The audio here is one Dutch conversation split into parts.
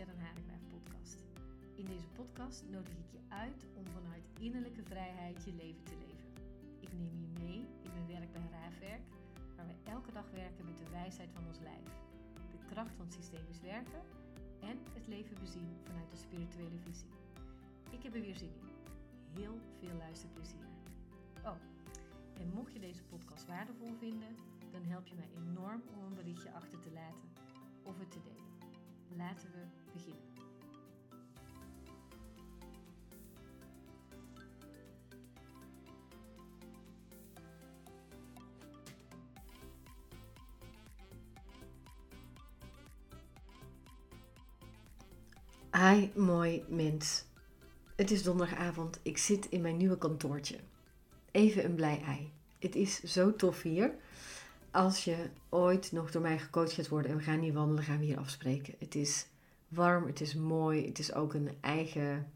Sharon Haringwijf podcast. In deze podcast nodig ik je uit om vanuit innerlijke vrijheid je leven te leven. Ik neem je mee in mijn werk bij Raafwerk, waar we elke dag werken met de wijsheid van ons lijf, de kracht van systemisch werken en het leven bezien vanuit de spirituele visie. Ik heb er weer zin in. Heel veel luisterplezier. Oh, en mocht je deze podcast waardevol vinden, dan help je mij enorm om een berichtje achter te laten of het te delen. Laten we beginnen. Hi, mooi mens. Het is donderdagavond. Ik zit in mijn nieuwe kantoortje. Even een blij ei. Het is zo tof hier als je ooit nog door mij gecoacht gaat worden en we gaan hier wandelen, gaan we hier afspreken. Het is warm, het is mooi, het is ook een eigen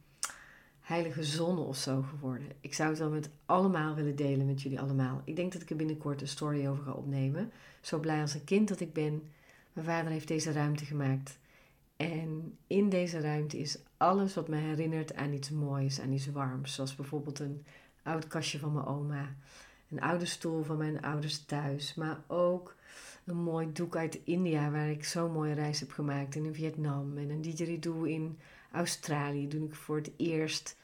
heilige zon of zo geworden. Ik zou het wel met allemaal willen delen met jullie allemaal. Ik denk dat ik er binnenkort een story over ga opnemen. Zo blij als een kind dat ik ben. Mijn vader heeft deze ruimte gemaakt. En in deze ruimte is alles wat me herinnert aan iets moois, aan iets warms. Zoals bijvoorbeeld een oud kastje van mijn oma een oude stoel van mijn ouders thuis, maar ook een mooi doek uit India waar ik zo'n mooie reis heb gemaakt en in Vietnam en een didgeridoo in Australië toen ik voor het eerst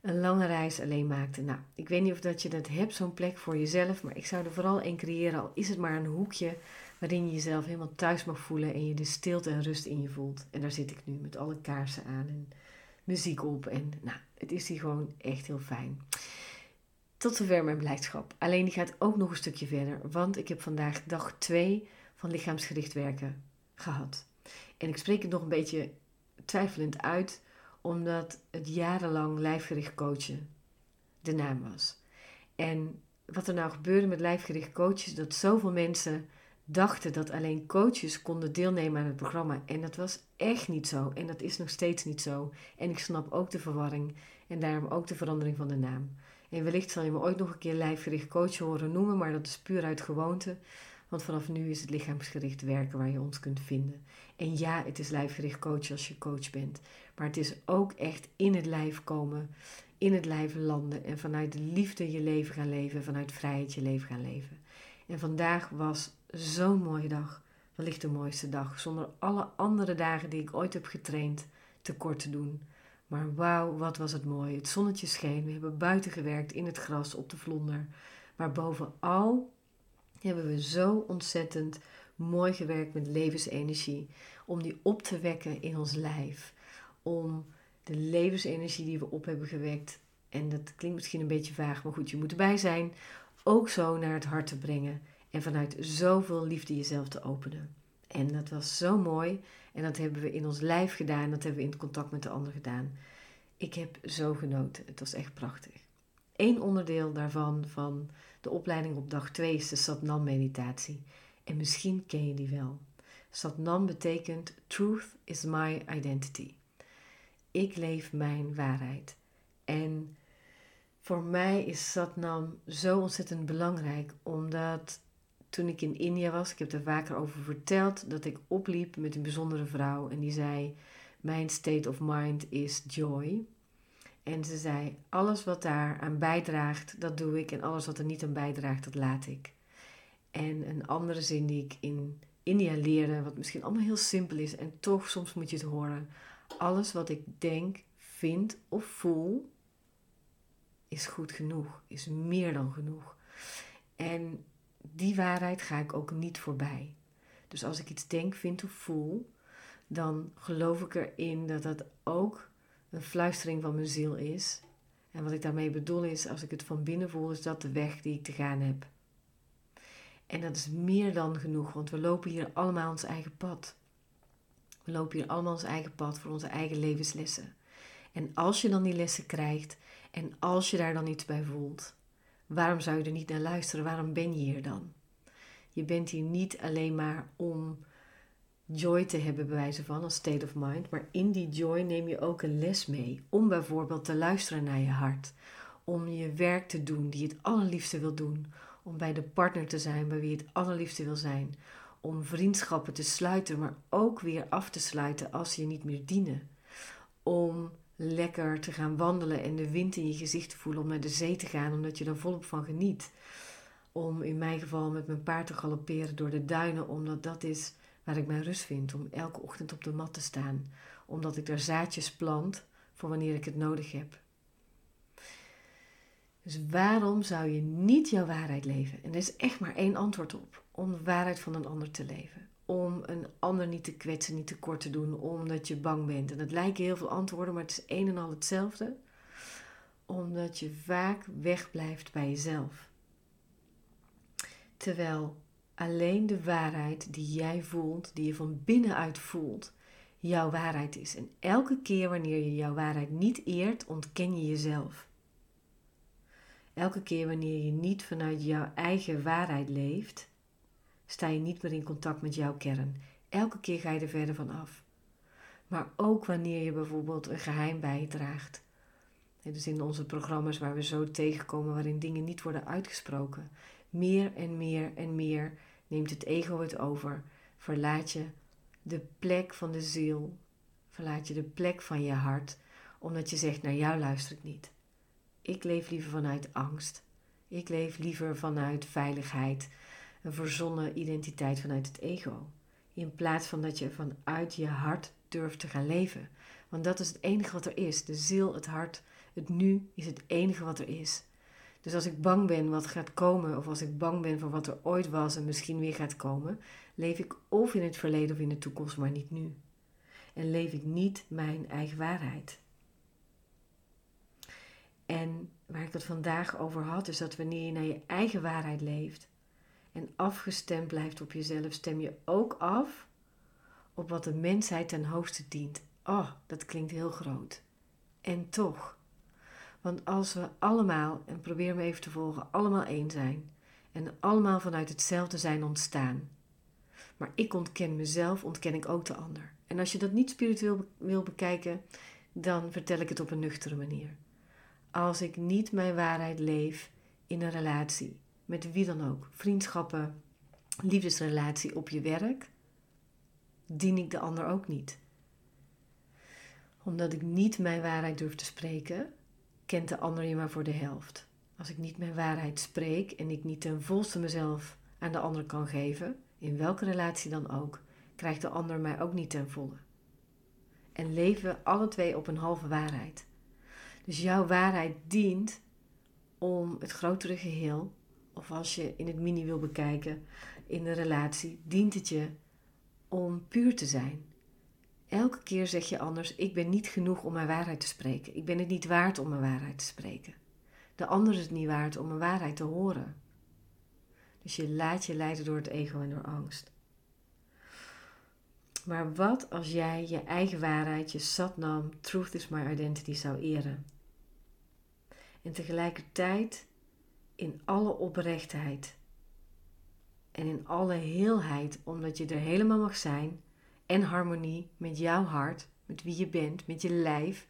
een lange reis alleen maakte. Nou, ik weet niet of dat je dat hebt, zo'n plek voor jezelf, maar ik zou er vooral één creëren, al is het maar een hoekje waarin je jezelf helemaal thuis mag voelen en je de stilte en rust in je voelt. En daar zit ik nu met alle kaarsen aan en muziek op en nou, het is hier gewoon echt heel fijn. Tot zover mijn blijdschap. Alleen die gaat ook nog een stukje verder, want ik heb vandaag dag 2 van lichaamsgericht werken gehad. En ik spreek het nog een beetje twijfelend uit, omdat het jarenlang lijfgericht coachen de naam was. En wat er nou gebeurde met lijfgericht coaches, dat zoveel mensen dachten dat alleen coaches konden deelnemen aan het programma. En dat was echt niet zo. En dat is nog steeds niet zo. En ik snap ook de verwarring en daarom ook de verandering van de naam. En wellicht zal je me ooit nog een keer lijfgericht coach horen noemen, maar dat is puur uit gewoonte. Want vanaf nu is het lichaamsgericht werken waar je ons kunt vinden. En ja, het is lijfgericht coach als je coach bent. Maar het is ook echt in het lijf komen, in het lijf landen en vanuit de liefde je leven gaan leven, vanuit vrijheid je leven gaan leven. En vandaag was zo'n mooie dag, wellicht de mooiste dag, zonder alle andere dagen die ik ooit heb getraind tekort te doen. Maar wauw, wat was het mooi. Het zonnetje scheen. We hebben buiten gewerkt in het gras op de vlonder. Maar bovenal hebben we zo ontzettend mooi gewerkt met levensenergie. Om die op te wekken in ons lijf. Om de levensenergie die we op hebben gewekt. En dat klinkt misschien een beetje vaag, maar goed, je moet erbij zijn. Ook zo naar het hart te brengen. En vanuit zoveel liefde jezelf te openen. En dat was zo mooi. En dat hebben we in ons lijf gedaan. Dat hebben we in contact met de ander gedaan. Ik heb zo genoten. Het was echt prachtig. Eén onderdeel daarvan, van de opleiding op dag 2, is de Satnam-meditatie. En misschien ken je die wel. Satnam betekent Truth is my identity. Ik leef mijn waarheid. En voor mij is Satnam zo ontzettend belangrijk, omdat toen ik in India was, ik heb er vaker over verteld, dat ik opliep met een bijzondere vrouw en die zei: Mijn state of mind is joy. En ze zei: Alles wat daar aan bijdraagt, dat doe ik. En alles wat er niet aan bijdraagt, dat laat ik. En een andere zin die ik in India leerde, wat misschien allemaal heel simpel is en toch soms moet je het horen. Alles wat ik denk, vind of voel, is goed genoeg, is meer dan genoeg. En die waarheid ga ik ook niet voorbij. Dus als ik iets denk, vind of voel, dan geloof ik erin dat dat ook een fluistering van mijn ziel is. En wat ik daarmee bedoel is, als ik het van binnen voel, is dat de weg die ik te gaan heb. En dat is meer dan genoeg, want we lopen hier allemaal ons eigen pad. We lopen hier allemaal ons eigen pad voor onze eigen levenslessen. En als je dan die lessen krijgt en als je daar dan iets bij voelt, Waarom zou je er niet naar luisteren? Waarom ben je hier dan? Je bent hier niet alleen maar om joy te hebben, bij wijze van, als state of mind. Maar in die joy neem je ook een les mee. Om bijvoorbeeld te luisteren naar je hart. Om je werk te doen die je het allerliefste wil doen. Om bij de partner te zijn bij wie je het allerliefste wil zijn. om vriendschappen te sluiten, maar ook weer af te sluiten als je niet meer dienen. Om lekker te gaan wandelen en de wind in je gezicht te voelen, om naar de zee te gaan, omdat je er volop van geniet. Om in mijn geval met mijn paard te galopperen door de duinen, omdat dat is waar ik mijn rust vind. Om elke ochtend op de mat te staan, omdat ik daar zaadjes plant voor wanneer ik het nodig heb. Dus waarom zou je niet jouw waarheid leven? En er is echt maar één antwoord op: om de waarheid van een ander te leven. Om een ander niet te kwetsen, niet tekort te doen, omdat je bang bent. En het lijken heel veel antwoorden, maar het is één en al hetzelfde. Omdat je vaak wegblijft bij jezelf. Terwijl alleen de waarheid die jij voelt, die je van binnenuit voelt, jouw waarheid is. En elke keer wanneer je jouw waarheid niet eert, ontken je jezelf. Elke keer wanneer je niet vanuit jouw eigen waarheid leeft, sta je niet meer in contact met jouw kern. Elke keer ga je er verder van af. Maar ook wanneer je bijvoorbeeld een geheim bijdraagt. Dus in onze programma's waar we zo tegenkomen, waarin dingen niet worden uitgesproken. Meer en meer en meer neemt het ego het over. Verlaat je de plek van de ziel. Verlaat je de plek van je hart, omdat je zegt: Naar jou luister ik niet. Ik leef liever vanuit angst. Ik leef liever vanuit veiligheid, een verzonnen identiteit vanuit het ego. In plaats van dat je vanuit je hart durft te gaan leven. Want dat is het enige wat er is. De ziel, het hart, het nu is het enige wat er is. Dus als ik bang ben wat gaat komen, of als ik bang ben voor wat er ooit was en misschien weer gaat komen, leef ik of in het verleden of in de toekomst, maar niet nu. En leef ik niet mijn eigen waarheid. En waar ik het vandaag over had, is dat wanneer je naar je eigen waarheid leeft en afgestemd blijft op jezelf, stem je ook af op wat de mensheid ten hoogste dient. Oh, dat klinkt heel groot. En toch. Want als we allemaal, en probeer me even te volgen, allemaal één zijn en allemaal vanuit hetzelfde zijn ontstaan. Maar ik ontken mezelf, ontken ik ook de ander. En als je dat niet spiritueel wil bekijken, dan vertel ik het op een nuchtere manier als ik niet mijn waarheid leef in een relatie, met wie dan ook, vriendschappen, liefdesrelatie op je werk, dien ik de ander ook niet. Omdat ik niet mijn waarheid durf te spreken, kent de ander je maar voor de helft. Als ik niet mijn waarheid spreek en ik niet ten volste mezelf aan de ander kan geven, in welke relatie dan ook, krijgt de ander mij ook niet ten volle. En leven we alle twee op een halve waarheid. Dus jouw waarheid dient om het grotere geheel, of als je in het mini wil bekijken, in een relatie, dient het je om puur te zijn. Elke keer zeg je anders: Ik ben niet genoeg om mijn waarheid te spreken. Ik ben het niet waard om mijn waarheid te spreken. De ander is het niet waard om mijn waarheid te horen. Dus je laat je leiden door het ego en door angst. Maar wat als jij je eigen waarheid, je satnam, truth is my identity zou eren? En tegelijkertijd in alle oprechtheid en in alle heelheid, omdat je er helemaal mag zijn en harmonie met jouw hart, met wie je bent, met je lijf.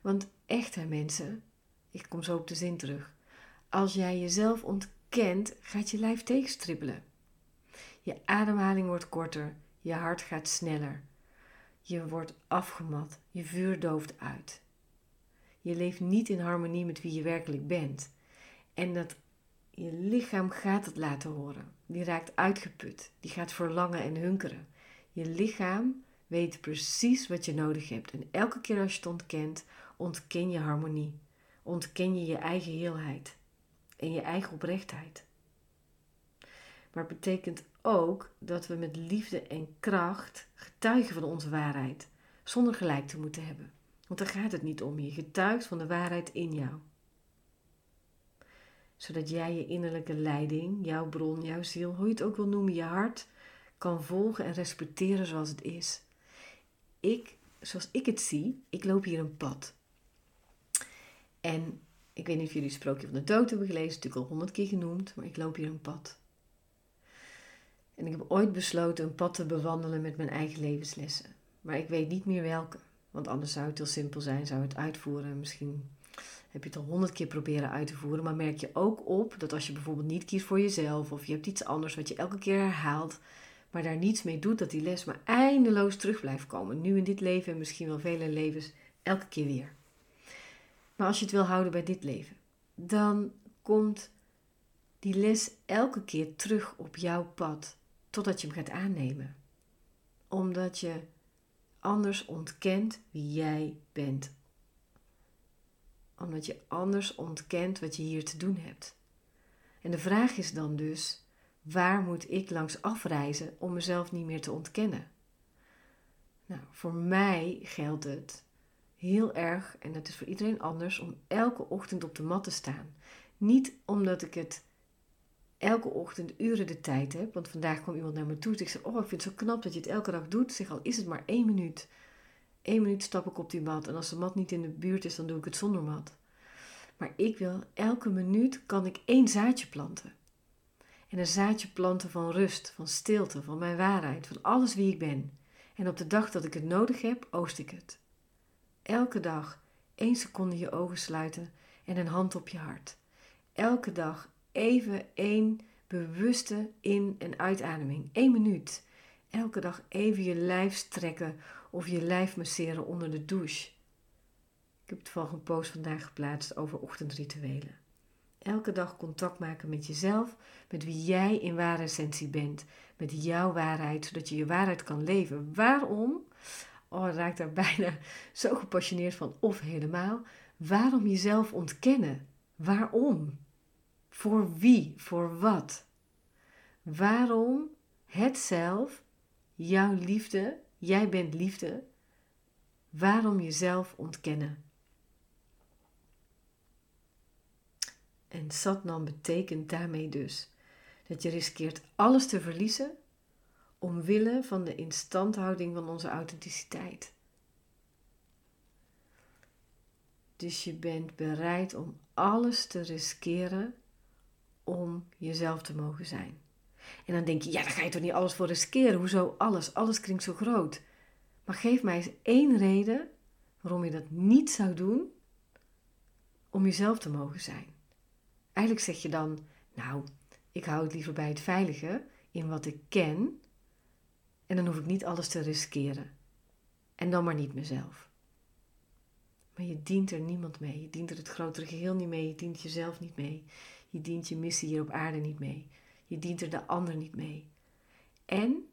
Want echt hè mensen, ik kom zo op de zin terug. Als jij jezelf ontkent, gaat je lijf tegenstribbelen. Je ademhaling wordt korter, je hart gaat sneller. Je wordt afgemat, je vuur dooft uit. Je leeft niet in harmonie met wie je werkelijk bent. En dat je lichaam gaat het laten horen. Die raakt uitgeput. Die gaat verlangen en hunkeren. Je lichaam weet precies wat je nodig hebt. En elke keer als je het ontkent, ontken je harmonie. Ontken je je eigen heelheid. En je eigen oprechtheid. Maar het betekent ook dat we met liefde en kracht getuigen van onze waarheid, zonder gelijk te moeten hebben. Want daar gaat het niet om. Je getuigt van de waarheid in jou. Zodat jij je innerlijke leiding, jouw bron, jouw ziel, hoe je het ook wil noemen, je hart, kan volgen en respecteren zoals het is. Ik, zoals ik het zie, ik loop hier een pad. En ik weet niet of jullie het sprookje van de dood hebben gelezen, natuurlijk al honderd keer genoemd, maar ik loop hier een pad. En ik heb ooit besloten een pad te bewandelen met mijn eigen levenslessen. Maar ik weet niet meer welke. Want anders zou het heel simpel zijn, zou het uitvoeren. Misschien heb je het al honderd keer proberen uit te voeren, maar merk je ook op dat als je bijvoorbeeld niet kiest voor jezelf of je hebt iets anders wat je elke keer herhaalt, maar daar niets mee doet, dat die les maar eindeloos terug blijft komen. Nu in dit leven en misschien wel vele levens, elke keer weer. Maar als je het wil houden bij dit leven, dan komt die les elke keer terug op jouw pad, totdat je hem gaat aannemen. Omdat je anders ontkent wie jij bent. Omdat je anders ontkent wat je hier te doen hebt. En de vraag is dan dus: waar moet ik langs afreizen om mezelf niet meer te ontkennen? Nou, voor mij geldt het heel erg, en dat is voor iedereen anders, om elke ochtend op de mat te staan. Niet omdat ik het elke ochtend uren de tijd heb, want vandaag kwam iemand naar me toe en ik zei, oh ik vind het zo knap dat je het elke dag doet. Zeg al, is het maar één minuut. Eén minuut stap ik op die mat en als de mat niet in de buurt is, dan doe ik het zonder mat. Maar ik wil, elke minuut kan ik één zaadje planten. En een zaadje planten van rust, van stilte, van mijn waarheid, van alles wie ik ben. En op de dag dat ik het nodig heb, oost ik het. Elke dag één seconde je ogen sluiten en een hand op je hart. Elke dag even één bewuste in- en uitademing. Eén minuut. Elke dag even je lijf strekken of je lijf masseren onder de douche. Ik heb het volgende post vandaag geplaatst over ochtendrituelen. Elke dag contact maken met jezelf, met wie jij in ware essentie bent, met jouw waarheid, zodat je je waarheid kan leven. Waarom? Oh, raak daar bijna zo gepassioneerd van, of helemaal. Waarom jezelf ontkennen? Waarom? Voor wie? Voor wat? Waarom het zelf, jouw liefde, jij bent liefde, waarom jezelf ontkennen? En Satnam betekent daarmee dus dat je riskeert alles te verliezen omwille van de instandhouding van onze authenticiteit. Dus je bent bereid om alles te riskeren om jezelf te mogen zijn. En dan denk je, ja, daar ga je toch niet alles voor riskeren? Hoezo alles? Alles klinkt zo groot. Maar geef mij eens één reden waarom je dat niet zou doen om jezelf te mogen zijn. Eigenlijk zeg je dan, nou, ik hou het liever bij het veilige, in wat ik ken, en dan hoef ik niet alles te riskeren. En dan maar niet mezelf. Maar je dient er niemand mee. Je dient er het grotere geheel niet mee. Je dient jezelf niet mee. Je dient je missie hier op aarde niet mee. Je dient er de ander niet mee. En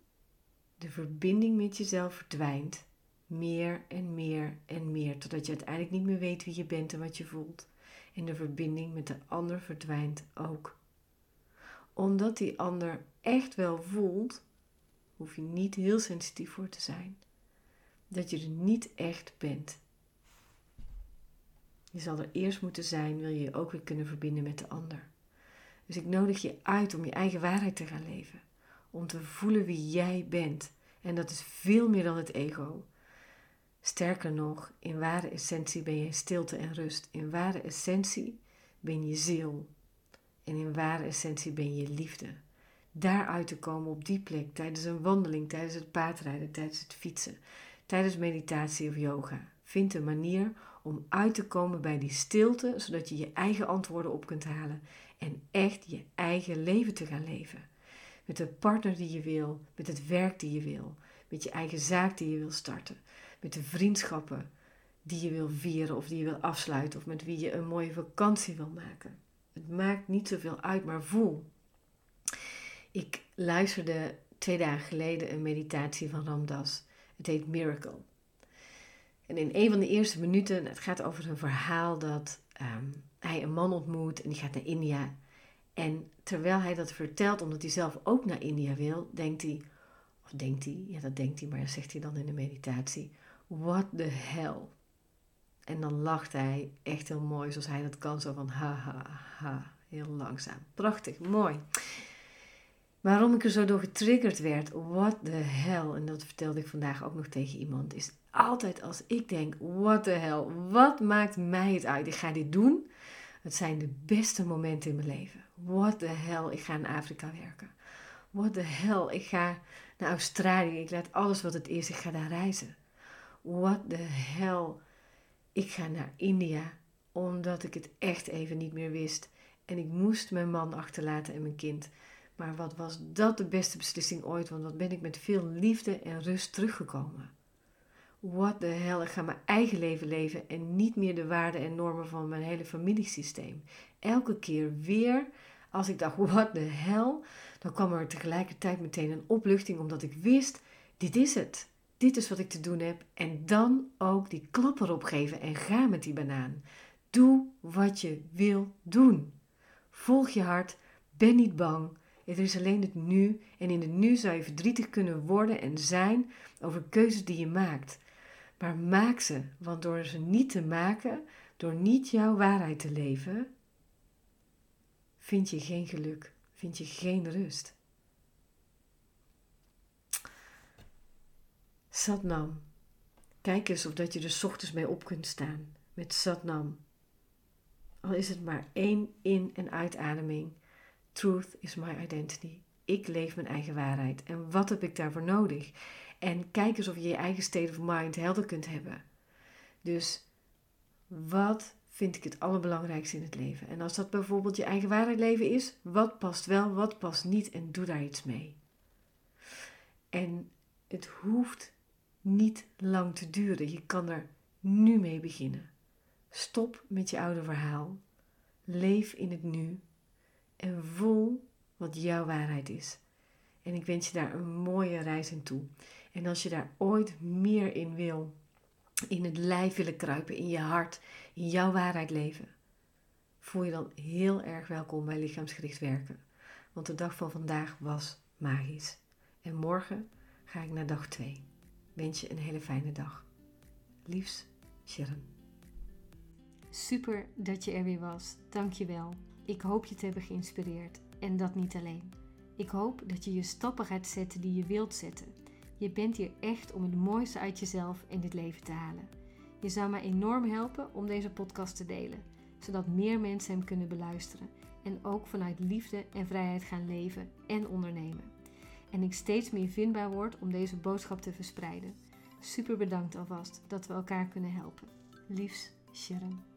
de verbinding met jezelf verdwijnt meer en meer en meer, totdat je uiteindelijk niet meer weet wie je bent en wat je voelt. En de verbinding met de ander verdwijnt ook. Omdat die ander echt wel voelt, hoef je niet heel sensitief voor te zijn, dat je er niet echt bent. Je zal er eerst moeten zijn, wil je je ook weer kunnen verbinden met de ander. Dus ik nodig je uit om je eigen waarheid te gaan leven. Om te voelen wie jij bent. En dat is veel meer dan het ego. Sterker nog, in ware essentie ben je stilte en rust. In ware essentie ben je ziel. En in ware essentie ben je liefde. Daaruit te komen op die plek tijdens een wandeling, tijdens het paardrijden, tijdens het fietsen, tijdens meditatie of yoga. Vind een manier om uit te komen bij die stilte, zodat je je eigen antwoorden op kunt halen en echt je eigen leven te gaan leven. Met de partner die je wil, met het werk die je wil, met je eigen zaak die je wil starten, met de vriendschappen die je wil vieren of die je wil afsluiten of met wie je een mooie vakantie wil maken. Het maakt niet zoveel uit, maar voel. Ik luisterde twee dagen geleden een meditatie van Ramdas. Het heet Miracle. En in een van de eerste minuten, het gaat over een verhaal dat ehm, hij een man ontmoet en die gaat naar India. En terwijl hij dat vertelt, omdat hij zelf ook naar India wil, denkt hij, of denkt hij, ja dat denkt hij, maar dat zegt hij dan in de meditatie, what the hell. En dan lacht hij echt heel mooi, zoals hij dat kan, zo van ha ha ha, heel langzaam. Prachtig, mooi. Waarom ik er zo door getriggerd werd, what the hell, en dat vertelde ik vandaag ook nog tegen iemand, is altijd als ik denk, what the hell, wat maakt mij het uit? Ik ga dit doen. Het zijn de beste momenten in mijn leven. What the hell, ik ga naar Afrika werken. What the hell, ik ga naar Australië. Ik laat alles wat het is, ik ga daar reizen. What the hell, ik ga naar India omdat ik het echt even niet meer wist. En ik moest mijn man achterlaten en mijn kind. Maar wat was dat de beste beslissing ooit? Want wat ben ik met veel liefde en rust teruggekomen. What the hell, ik ga mijn eigen leven leven en niet meer de waarden en normen van mijn hele familiesysteem. Elke keer weer, als ik dacht, what the hell, dan kwam er tegelijkertijd meteen een opluchting, omdat ik wist, dit is het. Dit is wat ik te doen heb. En dan ook die klap erop geven en ga met die banaan. Doe wat je wil doen. Volg je hart, ben niet bang. Er is alleen het nu en in het nu zou je verdrietig kunnen worden en zijn over keuzes die je maakt. Maar maak ze, want door ze niet te maken, door niet jouw waarheid te leven, vind je geen geluk, vind je geen rust. Satnam. Kijk eens of dat je er ochtends mee op kunt staan met Satnam. Al is het maar één in- en uitademing. Truth is my identity. Ik leef mijn eigen waarheid. En wat heb ik daarvoor nodig? En kijk eens of je je eigen state of mind helder kunt hebben. Dus wat vind ik het allerbelangrijkste in het leven? En als dat bijvoorbeeld je eigen waarheid leven is, wat past wel, wat past niet en doe daar iets mee. En het hoeft niet lang te duren. Je kan er nu mee beginnen. Stop met je oude verhaal. Leef in het nu en voel wat jouw waarheid is. En ik wens je daar een mooie reis in toe. En als je daar ooit meer in wil, in het lijf willen kruipen, in je hart, in jouw waarheid leven, voel je dan heel erg welkom bij lichaamsgericht werken. Want de dag van vandaag was magisch. En morgen ga ik naar dag 2. Wens je een hele fijne dag. Liefs, Sharon. Super dat je er weer was. Dank je wel. Ik hoop je te hebben geïnspireerd. En dat niet alleen. Ik hoop dat je je stappen gaat zetten die je wilt zetten. Je bent hier echt om het mooiste uit jezelf in dit leven te halen. Je zou mij enorm helpen om deze podcast te delen, zodat meer mensen hem kunnen beluisteren en ook vanuit liefde en vrijheid gaan leven en ondernemen. En ik steeds meer vindbaar word om deze boodschap te verspreiden. Super bedankt alvast dat we elkaar kunnen helpen. Liefs, Sharon.